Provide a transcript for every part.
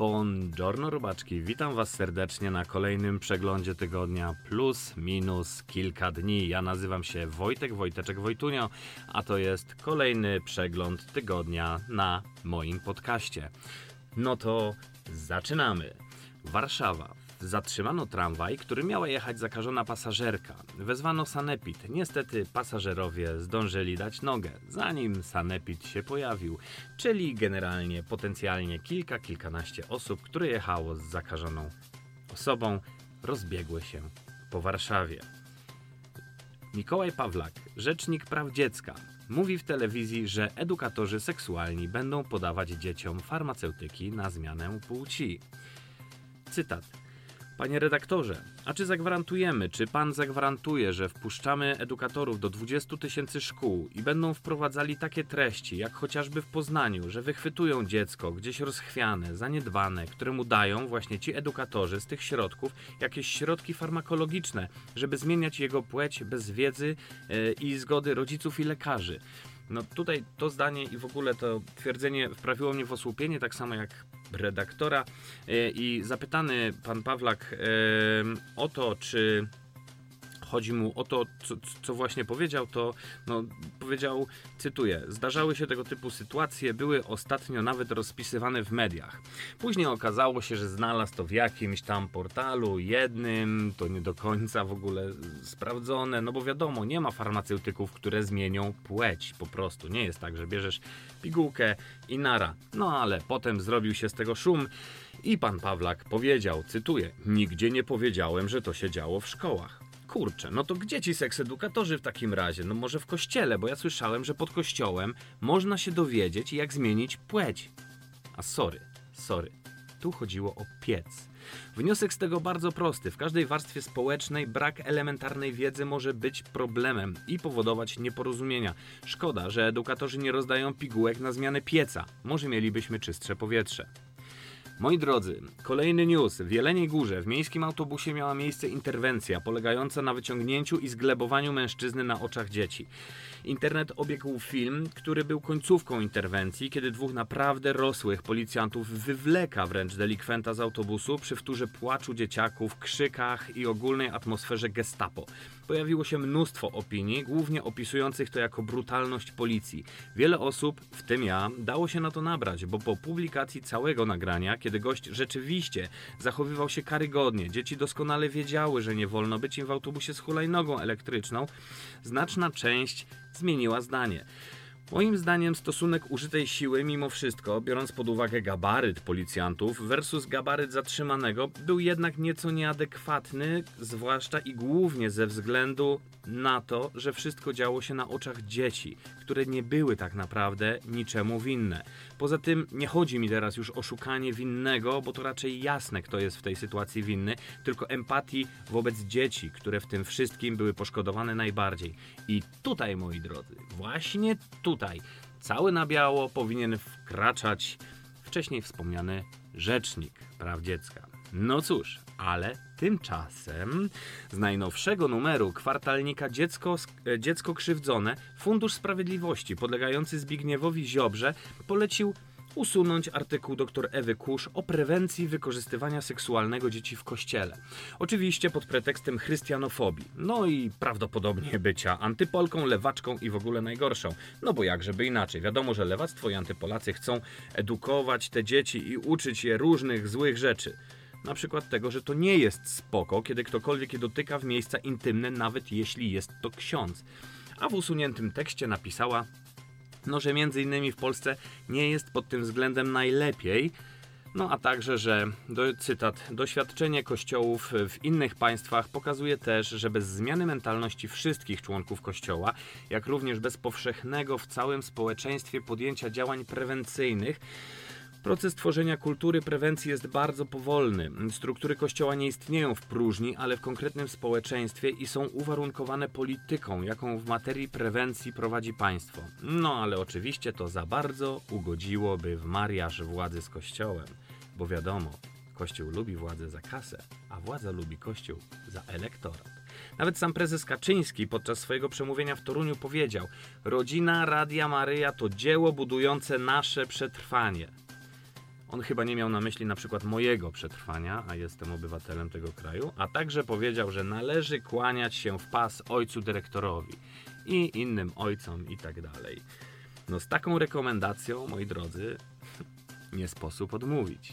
Buongiorno robaczki, witam was serdecznie na kolejnym przeglądzie tygodnia plus minus kilka dni. Ja nazywam się Wojtek Wojteczek Wojtunio, a to jest kolejny przegląd tygodnia na moim podcaście. No to zaczynamy. Warszawa. Zatrzymano tramwaj, który miała jechać zakażona pasażerka. Wezwano sanepid. Niestety pasażerowie zdążyli dać nogę, zanim sanepid się pojawił, czyli generalnie potencjalnie kilka, kilkanaście osób, które jechało z zakażoną osobą, rozbiegły się po Warszawie. Mikołaj Pawlak, rzecznik praw dziecka, mówi w telewizji, że edukatorzy seksualni będą podawać dzieciom farmaceutyki na zmianę płci. Cytat. Panie redaktorze, a czy zagwarantujemy, czy pan zagwarantuje, że wpuszczamy edukatorów do 20 tysięcy szkół i będą wprowadzali takie treści, jak chociażby w Poznaniu, że wychwytują dziecko gdzieś rozchwiane, zaniedbane, któremu dają właśnie ci edukatorzy z tych środków jakieś środki farmakologiczne, żeby zmieniać jego płeć bez wiedzy e, i zgody rodziców i lekarzy. No tutaj to zdanie i w ogóle to twierdzenie wprawiło mnie w osłupienie, tak samo jak redaktora. E, I zapytany pan Pawlak e, o to, czy chodzi mu o to, co, co, właśnie powiedział, to no, powiedział, cytuję, zdarzały się tego typu sytuacje, były ostatnio nawet rozpisywane w mediach. Później okazało się, że znalazł to w jakimś tam portalu jednym, to nie do końca w ogóle sprawdzone, no bo wiadomo, nie ma farmaceutyków, które zmienią płeć po prostu. Nie jest tak, że bierzesz pigułkę i nara. No ale potem zrobił się z tego szum i pan Pawlak powiedział, cytuję, nigdzie nie powiedziałem, że to się działo w szkołach. Kurczę, no to gdzie ci seksedukatorzy w takim razie? No może w kościele, bo ja słyszałem, że pod kościołem można się dowiedzieć, jak zmienić płeć. A sorry, sorry, tu chodziło o piec. Wniosek z tego bardzo prosty. W każdej warstwie społecznej brak elementarnej wiedzy może być problemem i powodować nieporozumienia. Szkoda, że edukatorzy nie rozdają pigułek na zmianę pieca. Może mielibyśmy czystsze powietrze. Moi drodzy, kolejny news. W Jeleniej Górze w miejskim autobusie miała miejsce interwencja polegająca na wyciągnięciu i zglebowaniu mężczyzny na oczach dzieci. Internet obiegł film, który był końcówką interwencji, kiedy dwóch naprawdę rosłych policjantów wywleka wręcz delikwenta z autobusu przy wtórze płaczu dzieciaków, krzykach i ogólnej atmosferze gestapo. Pojawiło się mnóstwo opinii, głównie opisujących to jako brutalność policji. Wiele osób, w tym ja, dało się na to nabrać, bo po publikacji całego nagrania, kiedy gość rzeczywiście zachowywał się karygodnie, dzieci doskonale wiedziały, że nie wolno być im w autobusie z hulajnogą elektryczną, znaczna część zmieniła zdanie. Moim zdaniem stosunek użytej siły mimo wszystko, biorąc pod uwagę gabaryt policjantów versus gabaryt zatrzymanego, był jednak nieco nieadekwatny, zwłaszcza i głównie ze względu na to, że wszystko działo się na oczach dzieci, które nie były tak naprawdę niczemu winne. Poza tym nie chodzi mi teraz już o szukanie winnego, bo to raczej jasne, kto jest w tej sytuacji winny, tylko empatii wobec dzieci, które w tym wszystkim były poszkodowane najbardziej. I tutaj, moi drodzy, właśnie tutaj, cały na biało powinien wkraczać wcześniej wspomniany rzecznik praw dziecka. No cóż, ale tymczasem z najnowszego numeru kwartalnika Dziecko, e, Dziecko Krzywdzone Fundusz Sprawiedliwości podlegający Zbigniewowi Ziobrze polecił usunąć artykuł dr Ewy Kusz o prewencji wykorzystywania seksualnego dzieci w kościele. Oczywiście pod pretekstem chrystianofobii. No i prawdopodobnie bycia antypolką, lewaczką i w ogóle najgorszą. No bo jak żeby inaczej. Wiadomo, że lewactwo i antypolacy chcą edukować te dzieci i uczyć je różnych złych rzeczy. Na przykład tego, że to nie jest spoko, kiedy ktokolwiek je dotyka w miejsca intymne, nawet jeśli jest to ksiądz. A w usuniętym tekście napisała, no że między innymi w Polsce nie jest pod tym względem najlepiej, no a także, że, do, cytat, doświadczenie kościołów w innych państwach pokazuje też, że bez zmiany mentalności wszystkich członków kościoła, jak również bez powszechnego w całym społeczeństwie podjęcia działań prewencyjnych, Proces tworzenia kultury prewencji jest bardzo powolny. Struktury kościoła nie istnieją w próżni, ale w konkretnym społeczeństwie i są uwarunkowane polityką, jaką w materii prewencji prowadzi państwo. No ale oczywiście to za bardzo ugodziłoby w mariaż władzy z kościołem, bo wiadomo, Kościół lubi władzę za kasę, a władza lubi Kościół za elektorat. Nawet sam prezes Kaczyński podczas swojego przemówienia w Toruniu powiedział: Rodzina Radia Maryja to dzieło budujące nasze przetrwanie. On chyba nie miał na myśli na przykład mojego przetrwania, a jestem obywatelem tego kraju, a także powiedział, że należy kłaniać się w pas ojcu dyrektorowi i innym ojcom i tak dalej. No z taką rekomendacją, moi drodzy, nie sposób odmówić.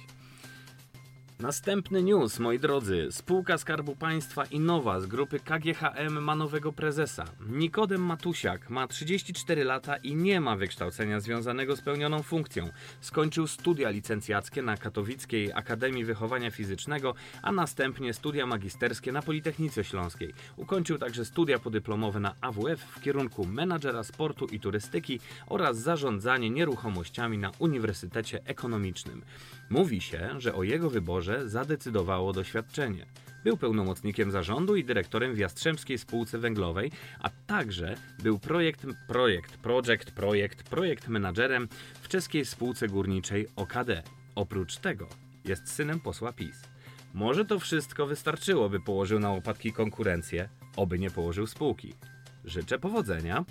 Następny news, moi drodzy. Spółka Skarbu Państwa Innowa z grupy KGHM ma nowego prezesa. Nikodem Matusiak ma 34 lata i nie ma wykształcenia związanego z pełnioną funkcją. Skończył studia licencjackie na Katowickiej Akademii Wychowania Fizycznego, a następnie studia magisterskie na Politechnice Śląskiej. Ukończył także studia podyplomowe na AWF w kierunku menadżera sportu i turystyki oraz zarządzanie nieruchomościami na Uniwersytecie Ekonomicznym. Mówi się, że o jego wyborze zadecydowało doświadczenie. Był pełnomocnikiem zarządu i dyrektorem w Jastrzębskiej Spółce Węglowej, a także był projekt, projekt, projekt, projekt, projekt menadżerem w czeskiej spółce górniczej OKD. Oprócz tego jest synem posła PiS. Może to wszystko wystarczyło, by położył na łopatki konkurencję, oby nie położył spółki. Życzę powodzenia.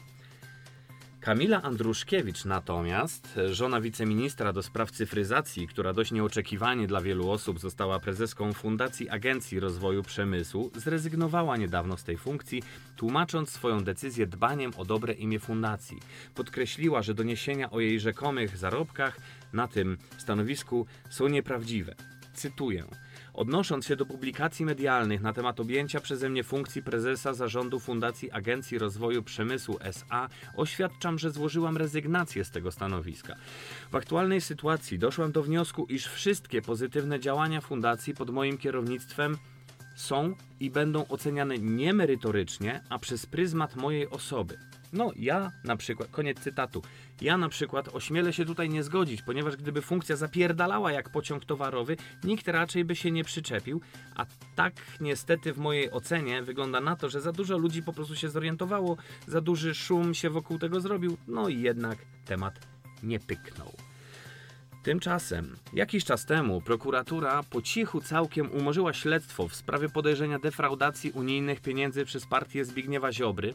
Kamila Andruszkiewicz natomiast, żona wiceministra do spraw cyfryzacji, która dość nieoczekiwanie dla wielu osób została prezeską Fundacji Agencji Rozwoju Przemysłu, zrezygnowała niedawno z tej funkcji, tłumacząc swoją decyzję dbaniem o dobre imię fundacji. Podkreśliła, że doniesienia o jej rzekomych zarobkach na tym stanowisku są nieprawdziwe. Cytuję. Odnosząc się do publikacji medialnych na temat objęcia przeze mnie funkcji prezesa zarządu Fundacji Agencji Rozwoju Przemysłu SA, oświadczam, że złożyłam rezygnację z tego stanowiska. W aktualnej sytuacji doszłam do wniosku, iż wszystkie pozytywne działania fundacji pod moim kierownictwem są i będą oceniane nie merytorycznie, a przez pryzmat mojej osoby. No, ja na przykład, koniec cytatu. Ja na przykład ośmielę się tutaj nie zgodzić, ponieważ gdyby funkcja zapierdalała jak pociąg towarowy, nikt raczej by się nie przyczepił, a tak niestety w mojej ocenie wygląda na to, że za dużo ludzi po prostu się zorientowało, za duży szum się wokół tego zrobił, no i jednak temat nie pyknął. Tymczasem, jakiś czas temu prokuratura po cichu całkiem umorzyła śledztwo w sprawie podejrzenia defraudacji unijnych pieniędzy przez partię Zbigniewa Ziobry,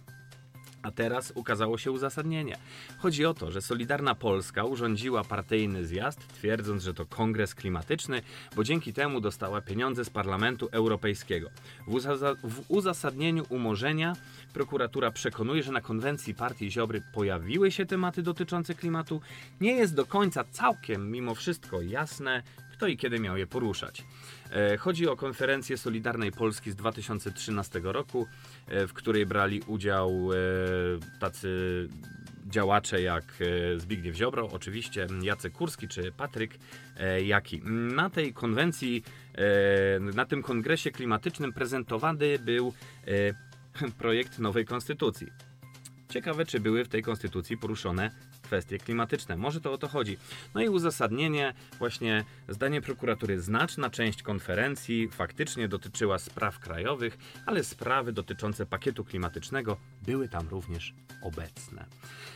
a teraz ukazało się uzasadnienie. Chodzi o to, że Solidarna Polska urządziła partyjny zjazd, twierdząc, że to kongres klimatyczny, bo dzięki temu dostała pieniądze z Parlamentu Europejskiego. W, uza w uzasadnieniu umorzenia prokuratura przekonuje, że na konwencji partii Ziobry pojawiły się tematy dotyczące klimatu. Nie jest do końca całkiem mimo wszystko jasne, kto i kiedy miał je poruszać. E, chodzi o konferencję Solidarnej Polski z 2013 roku, e, w której brali udział e, tacy działacze jak Zbigniew Ziobro, oczywiście Jacek Kurski czy Patryk Jaki. Na tej konwencji, na tym kongresie klimatycznym prezentowany był projekt nowej konstytucji. Ciekawe, czy były w tej konstytucji poruszone kwestie klimatyczne. Może to o to chodzi. No i uzasadnienie, właśnie zdanie prokuratury, znaczna część konferencji faktycznie dotyczyła spraw krajowych, ale sprawy dotyczące pakietu klimatycznego były tam również obecne.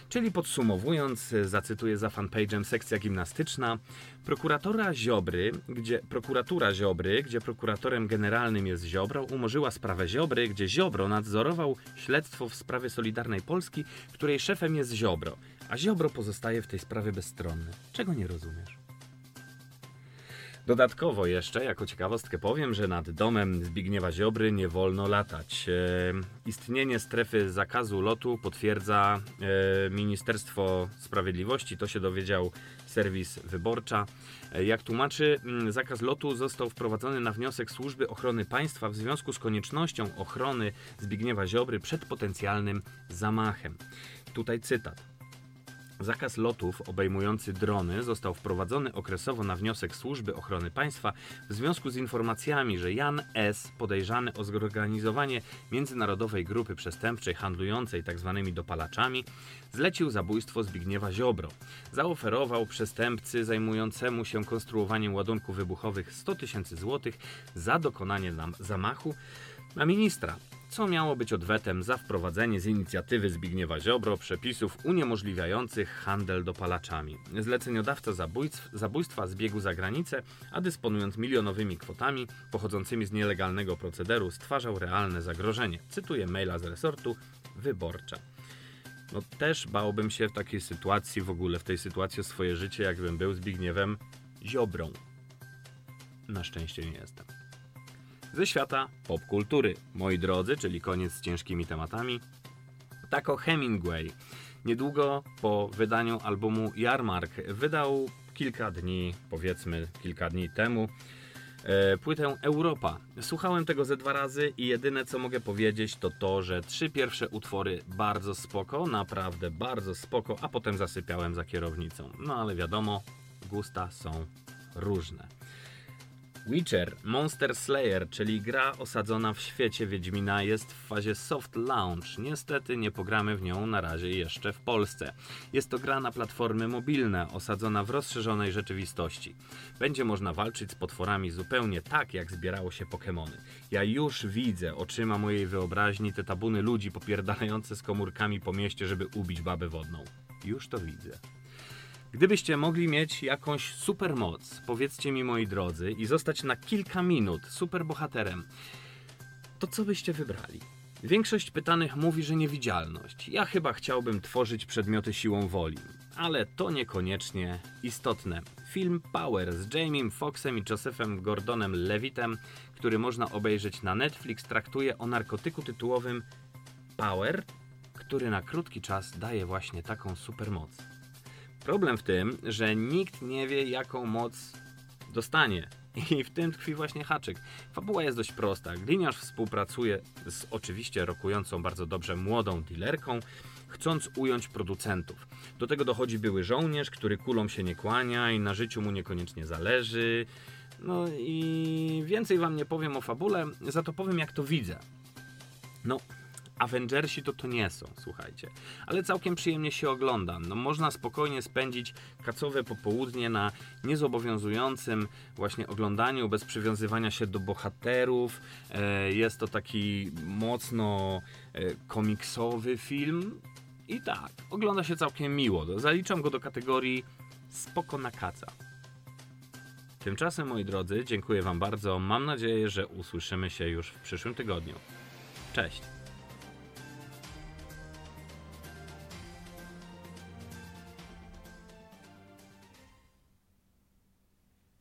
Czyli podsumowując, zacytuję za fanpage'em sekcja gimnastyczna, prokuratora Ziobry, gdzie prokuratura Ziobry, gdzie prokuratorem generalnym jest Ziobro, umorzyła sprawę Ziobry, gdzie Ziobro nadzorował śledztwo w sprawie Solidarnej Polski, której szefem jest Ziobro. A Ziobro pozostaje w tej sprawie bezstronny. Czego nie rozumiesz? Dodatkowo jeszcze, jako ciekawostkę powiem, że nad domem Zbigniewa Ziobry nie wolno latać. E, istnienie strefy zakazu lotu potwierdza e, Ministerstwo Sprawiedliwości, to się dowiedział serwis Wyborcza. E, jak tłumaczy, zakaz lotu został wprowadzony na wniosek Służby Ochrony Państwa w związku z koniecznością ochrony Zbigniewa Ziobry przed potencjalnym zamachem. Tutaj cytat. Zakaz lotów obejmujący drony został wprowadzony okresowo na wniosek Służby Ochrony Państwa w związku z informacjami, że Jan S., podejrzany o zorganizowanie międzynarodowej grupy przestępczej handlującej tzw. Tak dopalaczami, zlecił zabójstwo Zbigniewa Ziobro. Zaoferował przestępcy zajmującemu się konstruowaniem ładunków wybuchowych 100 tysięcy złotych za dokonanie zamachu na ministra co miało być odwetem za wprowadzenie z inicjatywy Zbigniewa Ziobro przepisów uniemożliwiających handel dopalaczami. Zleceniodawca zabójstw, zabójstwa zbiegł za granicę, a dysponując milionowymi kwotami pochodzącymi z nielegalnego procederu stwarzał realne zagrożenie. Cytuję maila z resortu Wyborcza. No też bałbym się w takiej sytuacji, w ogóle w tej sytuacji o swoje życie, jakbym był Zbigniewem Ziobrą. Na szczęście nie jestem. Ze świata popkultury, moi drodzy, czyli koniec z ciężkimi tematami. Tako Hemingway niedługo po wydaniu albumu Jarmark wydał kilka dni, powiedzmy kilka dni temu, e, płytę Europa. Słuchałem tego ze dwa razy i jedyne co mogę powiedzieć to to, że trzy pierwsze utwory bardzo spoko, naprawdę bardzo spoko, a potem zasypiałem za kierownicą. No ale wiadomo, gusta są różne. Witcher Monster Slayer, czyli gra osadzona w świecie Wiedźmina, jest w fazie soft launch. Niestety nie pogramy w nią na razie jeszcze w Polsce. Jest to gra na platformy mobilne, osadzona w rozszerzonej rzeczywistości. Będzie można walczyć z potworami zupełnie tak, jak zbierało się Pokémony. Ja już widzę oczyma mojej wyobraźni te tabuny ludzi popierdalające z komórkami po mieście, żeby ubić babę wodną. Już to widzę. Gdybyście mogli mieć jakąś supermoc, powiedzcie mi moi drodzy, i zostać na kilka minut superbohaterem, to co byście wybrali? Większość pytanych mówi, że niewidzialność. Ja chyba chciałbym tworzyć przedmioty siłą woli, ale to niekoniecznie istotne. Film Power z Jamiem Foxem i Josephem Gordonem Levitem, który można obejrzeć na Netflix, traktuje o narkotyku tytułowym Power, który na krótki czas daje właśnie taką supermoc. Problem w tym, że nikt nie wie, jaką moc dostanie. I w tym tkwi właśnie haczyk. Fabuła jest dość prosta. Gliniarz współpracuje z oczywiście rokującą bardzo dobrze młodą dealerką, chcąc ująć producentów. Do tego dochodzi były żołnierz, który kulą się nie kłania i na życiu mu niekoniecznie zależy. No i więcej wam nie powiem o fabule, za to powiem jak to widzę. No, Avengersi to to nie są, słuchajcie. Ale całkiem przyjemnie się ogląda. No, można spokojnie spędzić kacowe popołudnie na niezobowiązującym właśnie oglądaniu, bez przywiązywania się do bohaterów. E, jest to taki mocno e, komiksowy film. I tak, ogląda się całkiem miło. Zaliczam go do kategorii spoko na kaca. Tymczasem, moi drodzy, dziękuję Wam bardzo. Mam nadzieję, że usłyszymy się już w przyszłym tygodniu. Cześć!